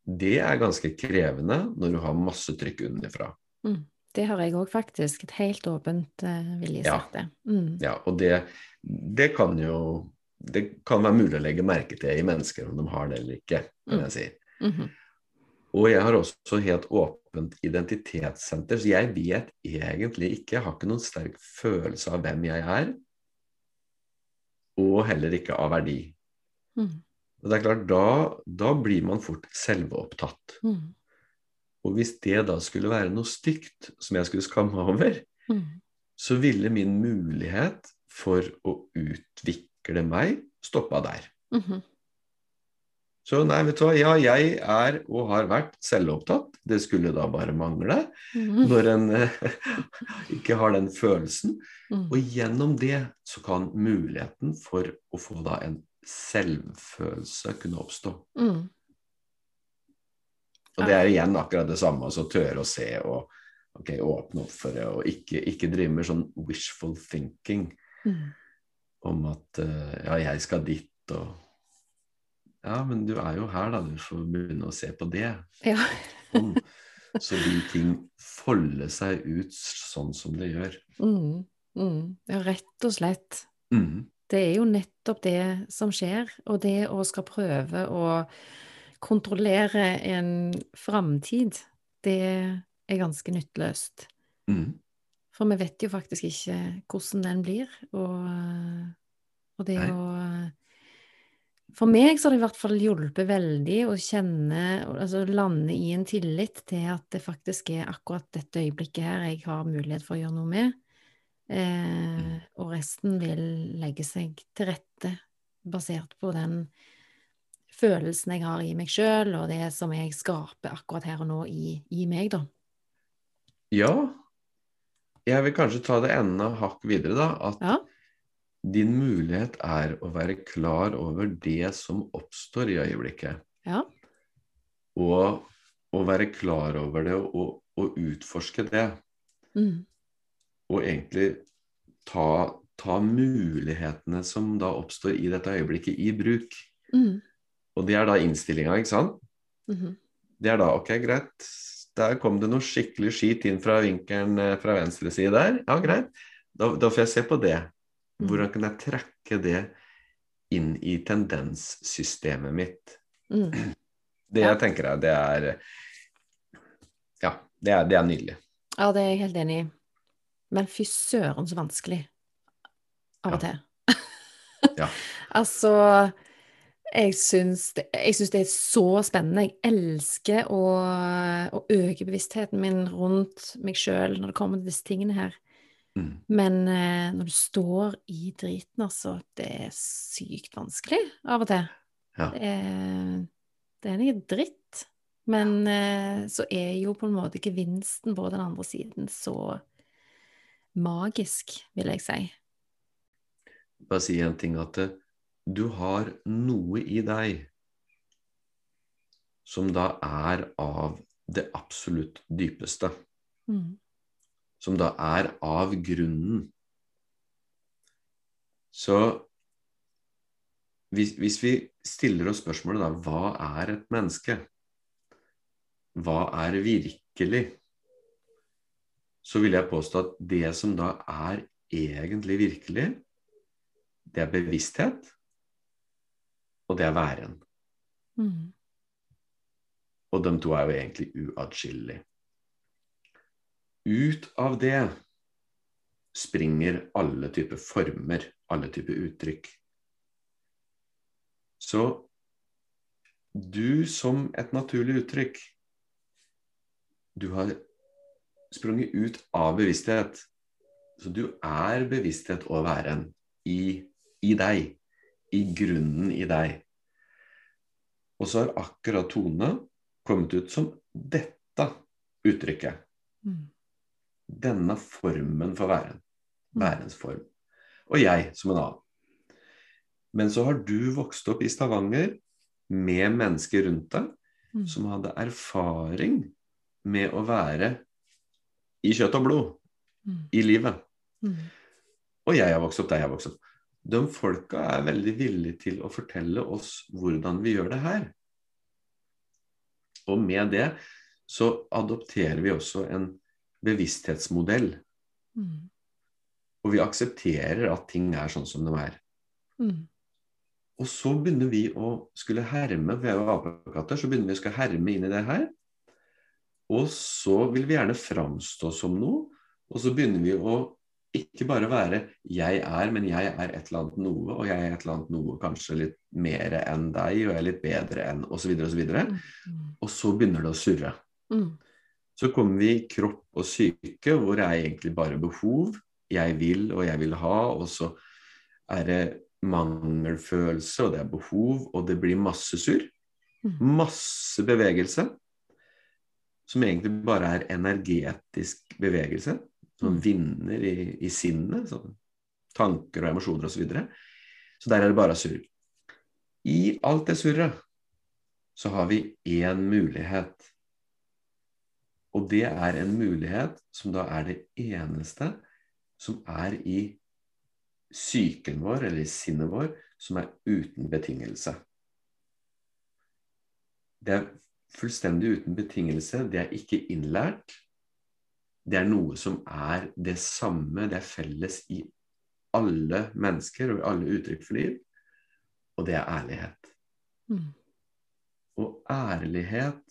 Det er ganske krevende når du har masse trykk underfra. Mm. Det har jeg òg, faktisk. Et helt åpent uh, viljesete. Mm. Ja, og det, det kan jo Det kan være mulig å legge merke til i mennesker om de har det eller ikke, kan jeg si. Mhm. Og jeg har også helt åpent identitetssenter, så jeg vet egentlig ikke, jeg har ikke noen sterk følelse av hvem jeg er, og heller ikke av verdi. Mm. Og det er klart, da, da blir man fort selvopptatt. Mm. Og hvis det da skulle være noe stygt som jeg skulle skamme meg over, Mm. så ville min mulighet for å utvikle meg stoppa der. Mhm. Så nei, vet du hva, ja, jeg er og har vært selvopptatt. Det skulle da bare mangle Mhm. når en eh, ikke har den følelsen. Mm. Og gjennom det så kan muligheten for å få da en selvfølelse kunne oppstå. Mm. Og det er igjen akkurat det samme, altså tørre å se og okay, åpne opp for det, og ikke, ikke drive med sånn wishful thinking Mm. om at eh, ja, jeg skal dit og Ja, men du er jo her, da. Du får begynne å se på det. Ja. Sånn. Så vil ting folde seg ut sånn som det gjør. Mm. Mm. ja, rett og slett. Mhm. Det er jo nettopp det som skjer, og det å skal prøve å kontrollere en framtid, det er ganske nytteløst. Mm. For vi vet jo faktisk ikke hvordan den blir, og, og det Nei. å For meg så har det i hvert fall hjulpet veldig å kjenne, altså lande i en tillit til at det faktisk er akkurat dette øyeblikket her jeg har mulighet for å gjøre noe med. Eh, og resten vil legge seg til rette basert på den følelsen jeg har i meg sjøl, og det som jeg skaper akkurat her og nå i, i meg, da. Ja. Jeg vil kanskje ta det enda hakk videre, da. At Ja. din mulighet er å være klar over det som oppstår i øyeblikket. Ja. Og å være klar over det og, og utforske det. Mm. Og egentlig ta, ta mulighetene som da oppstår i dette øyeblikket, i bruk. Mm. Og det er da innstillinga, ikke sant? Mhm. Det er da ok, greit. Der kom det noe skikkelig skit inn fra vinkelen eh, fra venstre side der. Ja, greit. Da, da får jeg se på det. Mm. Hvordan kan jeg trekke det inn i tendenssystemet mitt? Mm. Det Ja. jeg tenker jeg, det er Ja, det er, det er nydelig. Ja, det er jeg helt enig i. Men fy søren så vanskelig av og til. Ja. Altså, jeg syns det, det er så spennende. Jeg elsker å, å øke bevisstheten min rundt meg sjøl når det kommer til disse tingene her. Mm. Men eh, når du står i driten, altså, det er sykt vanskelig av og til. Ja. Det er, det er noe dritt. Men eh, så er jo på en måte gevinsten på den andre siden så magisk, vil jeg si. Bare si en ting at eh, du har noe i deg som da er av det absolutt dypeste. Mm. Som da er av grunnen. Så hvis, hvis vi stiller oss spørsmålet da hva er et menneske? Hva er virkelig? Så vil jeg påstå at det som da er egentlig virkelig, det er bevissthet, og det er væren. Mm. Og de to er jo egentlig uatskillelige. Ut av det springer alle typer former, alle typer uttrykk. Så du som et naturlig uttrykk, du har sprunget ut av bevissthet. Så du er bevissthet og væren i, i deg, i grunnen i deg. Og så har akkurat Tone kommet ut som dette uttrykket. Mm. Denne formen for væren. Mm. Værens form. Og jeg som en annen. Men så har du vokst opp i Stavanger med mennesker rundt deg Mm. som hadde erfaring med å være i kjøtt og blod, Mm. i livet. Mm. Og jeg har vokst opp der jeg har vokst opp. De folka er veldig villige til å fortelle oss hvordan vi gjør det her. Og med det så adopterer vi også en bevissthetsmodell. Mm. Og vi aksepterer at ting er sånn som de er. Mm. Og så begynner vi å skulle herme, for jeg er apekatter, så begynner vi å skulle herme inn i det her. Og så vil vi gjerne framstå som noe, og så begynner vi å ikke bare være 'jeg er', men 'jeg er et eller annet noe', og 'jeg er et eller annet noe kanskje litt mer enn deg', og 'jeg er litt bedre enn', osv., osv. Og, Mm. og så begynner det å surre. Mm. Så kommer vi i kropp og syke, hvor det er egentlig bare behov. Jeg vil, og jeg vil ha, og så er det mangelfølelse, og det er behov, og det blir masse surr. Mm. Masse bevegelse. Som egentlig bare er energetisk bevegelse. Som Mm. vinner i, i sinnet. Tanker og emosjoner osv. Så, videre. så der er det bare surr. I alt det surret så har vi én mulighet. Og det er en mulighet som da er det eneste som er i psyken vår, eller i sinnet vår, som er uten betingelse. Det er fullstendig uten betingelse. Det er ikke innlært. Det er noe som er det samme, det er felles i alle mennesker og i alle uttrykk for liv, og det er ærlighet. Mm. Og ærlighet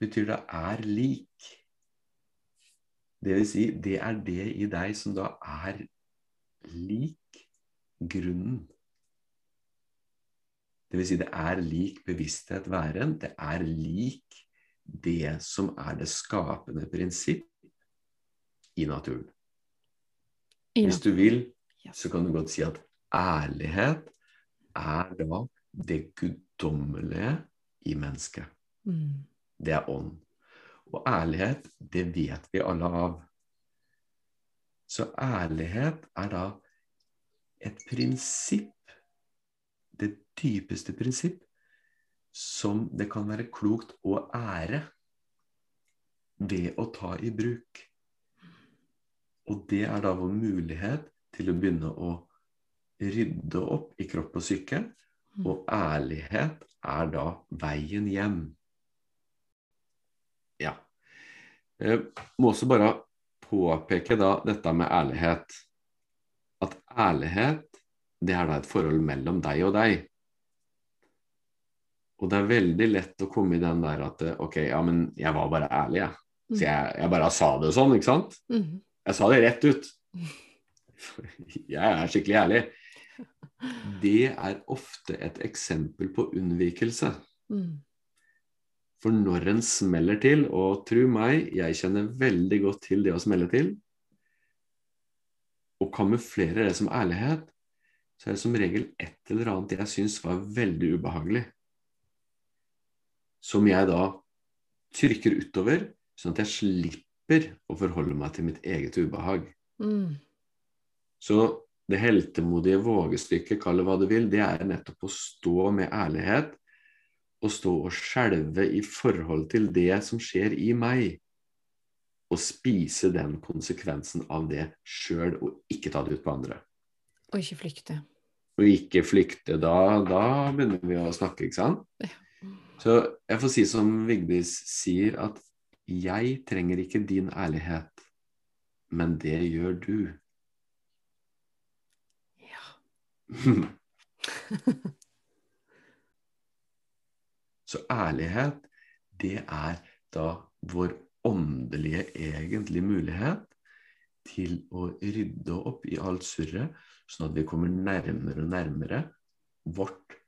betyr det er lik. Det vil si, det er det i deg som da er lik grunnen. Det vil si, det er lik bevissthet væren. Det er lik det som er det skapende prinsipp i naturen. Hvis du vil, så kan du godt si at ærlighet er da det guddommelige i mennesket. Mm. Det er ånd. Og ærlighet, det vet vi alle av. Så ærlighet er da et prinsipp, det dypeste prinsipp, som det kan være klokt å ære ved å ta i bruk. Og det er da vår mulighet til å begynne å rydde opp i kropp og psyke. Og ærlighet er da veien hjem. Ja. Jeg må også bare påpeke da dette med ærlighet. At ærlighet, det er da et forhold mellom deg og deg. Og det er veldig lett å komme i den der at ok, ja, men jeg var bare ærlig, jeg. Så jeg, jeg bare sa det sånn, ikke sant? Mm. Jeg sa det rett ut. Jeg er skikkelig ærlig. Det er ofte et eksempel på unnvikelse. Mm. For når en smeller til, og tru meg, jeg kjenner veldig godt til det å smelle til, og kamuflerer det som ærlighet, så er det som regel et eller annet jeg syns var veldig ubehagelig. Som jeg da trykker utover, sånn at jeg slipper å forholde meg til mitt eget ubehag. Mm. Så det heltemodige vågestykket, kall det hva du vil, det er nettopp å stå med ærlighet og stå og skjelve i forhold til det som skjer i meg, og spise den konsekvensen av det sjøl, og ikke ta det ut på andre. Og ikke flykte. Og ikke flykte. Da, da begynner vi å snakke, ikke sant? Ja. Så jeg får si som Vigdis sier, at jeg trenger ikke din ærlighet, men det gjør du. Ja. Så ærlighet, det er da vår åndelige egentlig mulighet til å rydde opp i alt surret, sånn at vi kommer nærmere og nærmere vårt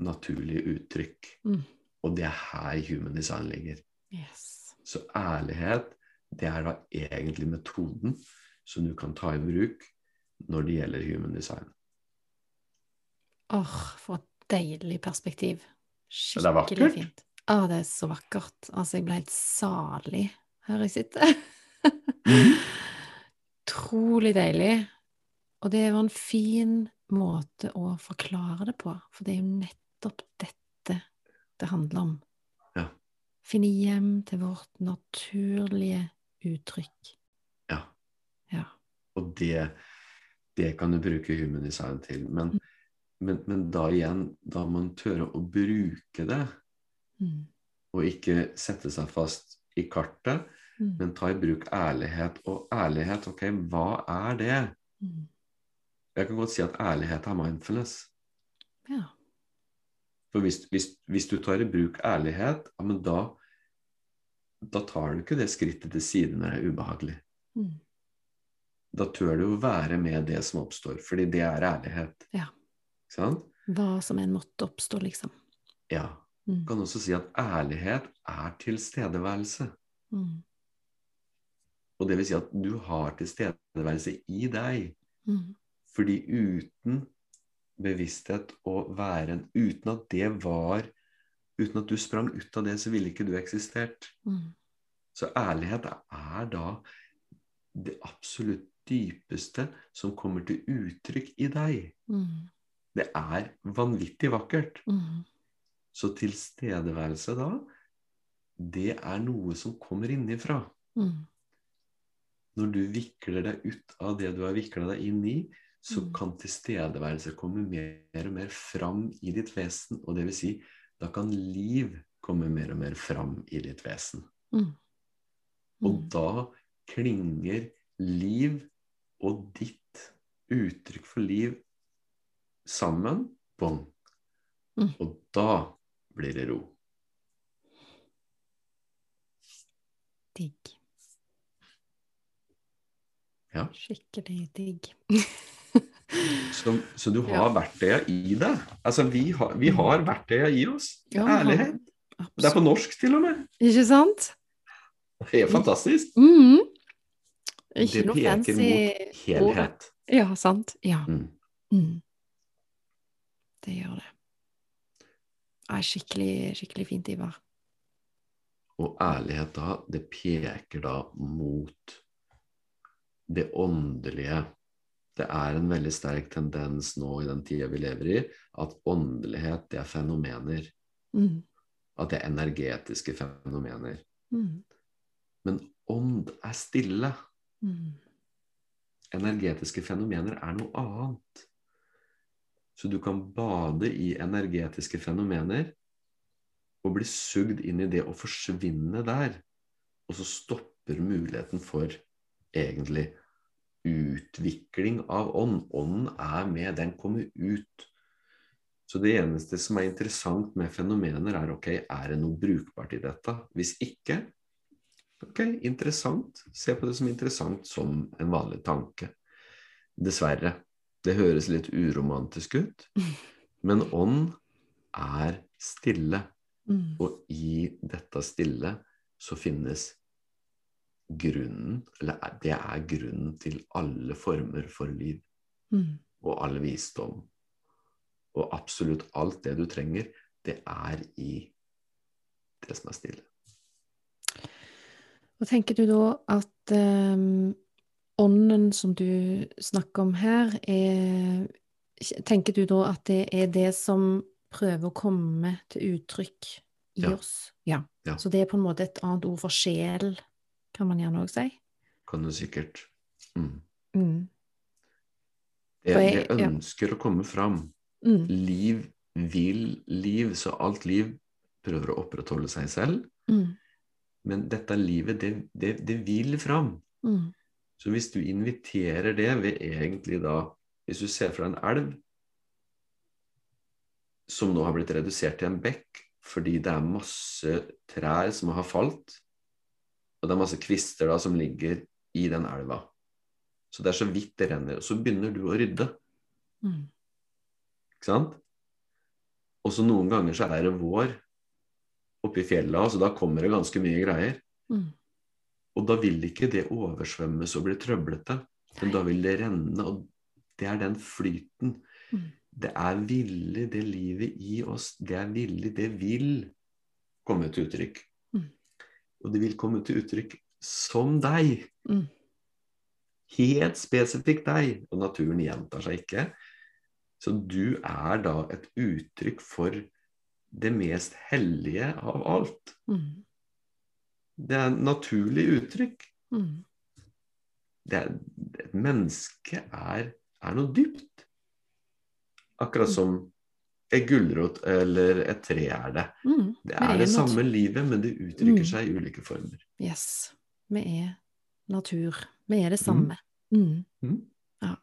naturlige uttrykk. Mm. Og det er her human design ligger. Yes. Så ærlighet, det er da egentlig metoden som du kan ta i bruk når det gjelder human design. Åh, for et deilig perspektiv. det er. Skikkelig fint. Å, det er så vakkert. Altså, jeg ble helt salig her jeg sitter. Mhm. Utrolig deilig. Og det var en fin måte å forklare det på, for det er jo nettopp dette det handler om. Finne hjem til vårt naturlige uttrykk. Ja. Ja. Og det, det kan du bruke human design til. Men, men, men da igjen, da må man tørre å bruke det, Mm. og ikke sette seg fast i kartet, Mm. men ta i bruk ærlighet. Og ærlighet, ok, hva er det? Mm. Jeg kan godt si at ærlighet er mindfulness. Ja. For hvis, hvis, hvis du tar i bruk ærlighet, ja, men da, da tar du ikke det skrittet til side når det er ubehagelig. Mm. Da tør du å være med det som oppstår, fordi det er ærlighet. Ja. Sånn? Hva som enn måtte oppstå, liksom. Ja. Mm. Kan også si at ærlighet er tilstedeværelse. Mm. Og det vil si at du har tilstedeværelse i deg. Mm. Fordi uten bevissthet og væren, uten at det var Uten at du sprang ut av det, så ville ikke du eksistert. Mm. Så ærlighet er da det absolutt dypeste som kommer til uttrykk i deg. Mm. Det er vanvittig vakkert. Mm. Så tilstedeværelse da, det er noe som kommer innifra. Mm. Når du vikler deg ut av det du har vikla deg inn i, så Mm. kan tilstedeværelse komme mer og mer fram i ditt vesen. Og det vil si, da kan liv komme mer og mer fram i ditt vesen. Mm. Og Mm. da klinger liv og ditt uttrykk for liv sammen. Bong. Mm. Og da blir det ro. digg. Ja. Skikkelig digg. Så, så du har Ja. verktøya i deg. Altså, vi har, vi har verktøya i oss. Ja, Ærlighet. Det er på norsk, til og med. Ikke sant? Det er fantastisk. Mm. Ikke Det peker mot helhet. Ja, sant. Ja. Mm. Mm. Det gjør det. Ja, skikkelig, skikkelig fint, Ivar. Og ærlighet da, det peker da mot det åndelige. Det er en veldig sterk tendens nå i den tida vi lever i, at åndelighet, det er fenomener. Mm. At det er energetiske fenomener. Mm. Men ånd er stille. Mm. Energetiske fenomener er noe annet. Så du kan bade i energetiske fenomener og bli sugd inn i det å forsvinne der. Og så stopper muligheten for egentlig utvikling av ånd. Ånden er med, den kommer ut. Så det eneste som er interessant med fenomener, er ok, er det noe brukbart i dette? Hvis ikke, ok, interessant. Se på det som interessant som en vanlig tanke. Dessverre. Det høres litt uromantisk ut, men ånd er stille. Mm. Og i dette stille så finnes grunnen, eller er- det er grunnen til alle former for liv Mm. og all visdom. Og absolutt alt det du trenger, det er i det som er stille. Og tenker du da at um, ånden som du snakker om her, er Tenker du da at det er det som prøver å komme til uttrykk i Ja. oss? Ja. Ja. Så det er på en måte et annet ord for sjel, kan man gjerne òg si? Kan du sikkert mm. Mm. det, jeg, jeg, jeg- ja. ønsker å komme fram. Mm. Liv vil liv, så alt liv prøver å opprettholde seg selv. Mm. Men dette livet, det, det, det vil fram. Mm. Så hvis du inviterer det ved egentlig da Hvis du ser fra en elv som nå har blitt redusert til en bekk fordi det er masse trær som har falt, og det er masse kvister da som ligger i den elva. Så det er så vidt det renner. Og så begynner du å rydde. Mm. Ikke sant? Og så noen ganger så er det vår oppe i fjella, så da kommer det ganske mye greier. Mm. Og da vil ikke det oversvømmes og bli trøblete, men da vil det renne, og det er den flyten. Mm. Det er villig, det livet i oss, det er villig, det vil komme til uttrykk. Og det vil komme til uttrykk som deg. Mm. Helt spesifikt deg. Og naturen gjentar seg ikke. Så du er da et uttrykk for det mest hellige av alt. Mm. Det er et naturlig uttrykk. Mm. Det er, et menneske er, er noe dypt. Akkurat Mm. som et gulrot eller et tre er det. Mm. Det er det samme livet, men det uttrykker Mm. seg i ulike former. Yes. Vi er natur. Vi er det samme. Mm. Mm. Ja.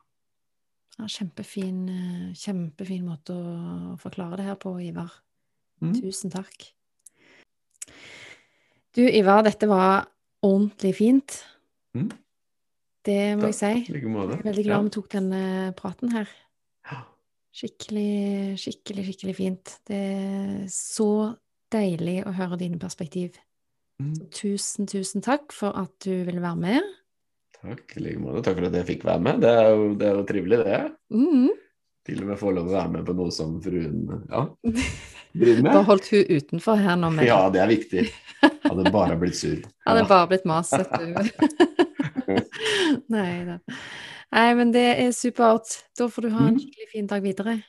ja. Kjempefin, eh, kjempefin måte å forklare det her på, Ivar. Mm. Tusen takk. Du, Ivar, dette var ordentlig fint. Mm. Det må jeg si. Jeg er veldig glad vi tok denne praten her. Skikkelig, skikkelig, skikkelig fint. Det er så deilig å høre dine perspektiv. Mm. Tusen, tusen takk for at du ville være med. Takk i like måte. Takk for at jeg fikk være med. Det er jo, det er jo trivelig, det. Mm. Til og med få lov å være med på noe som fruen ja, driver Bare med. holdt hun utenfor her nå, Med. Ja, det er viktig. Hadde bare blitt sur. hadde Ja. bare blitt mas, vet du. Nei da. Nei, men det er supert. Da får du ha en Mm. skikkelig fin dag videre.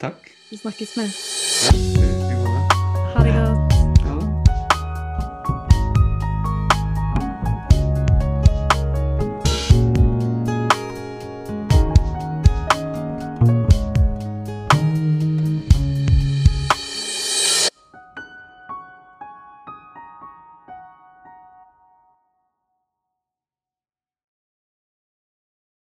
Takk. Vi snakkes med. Det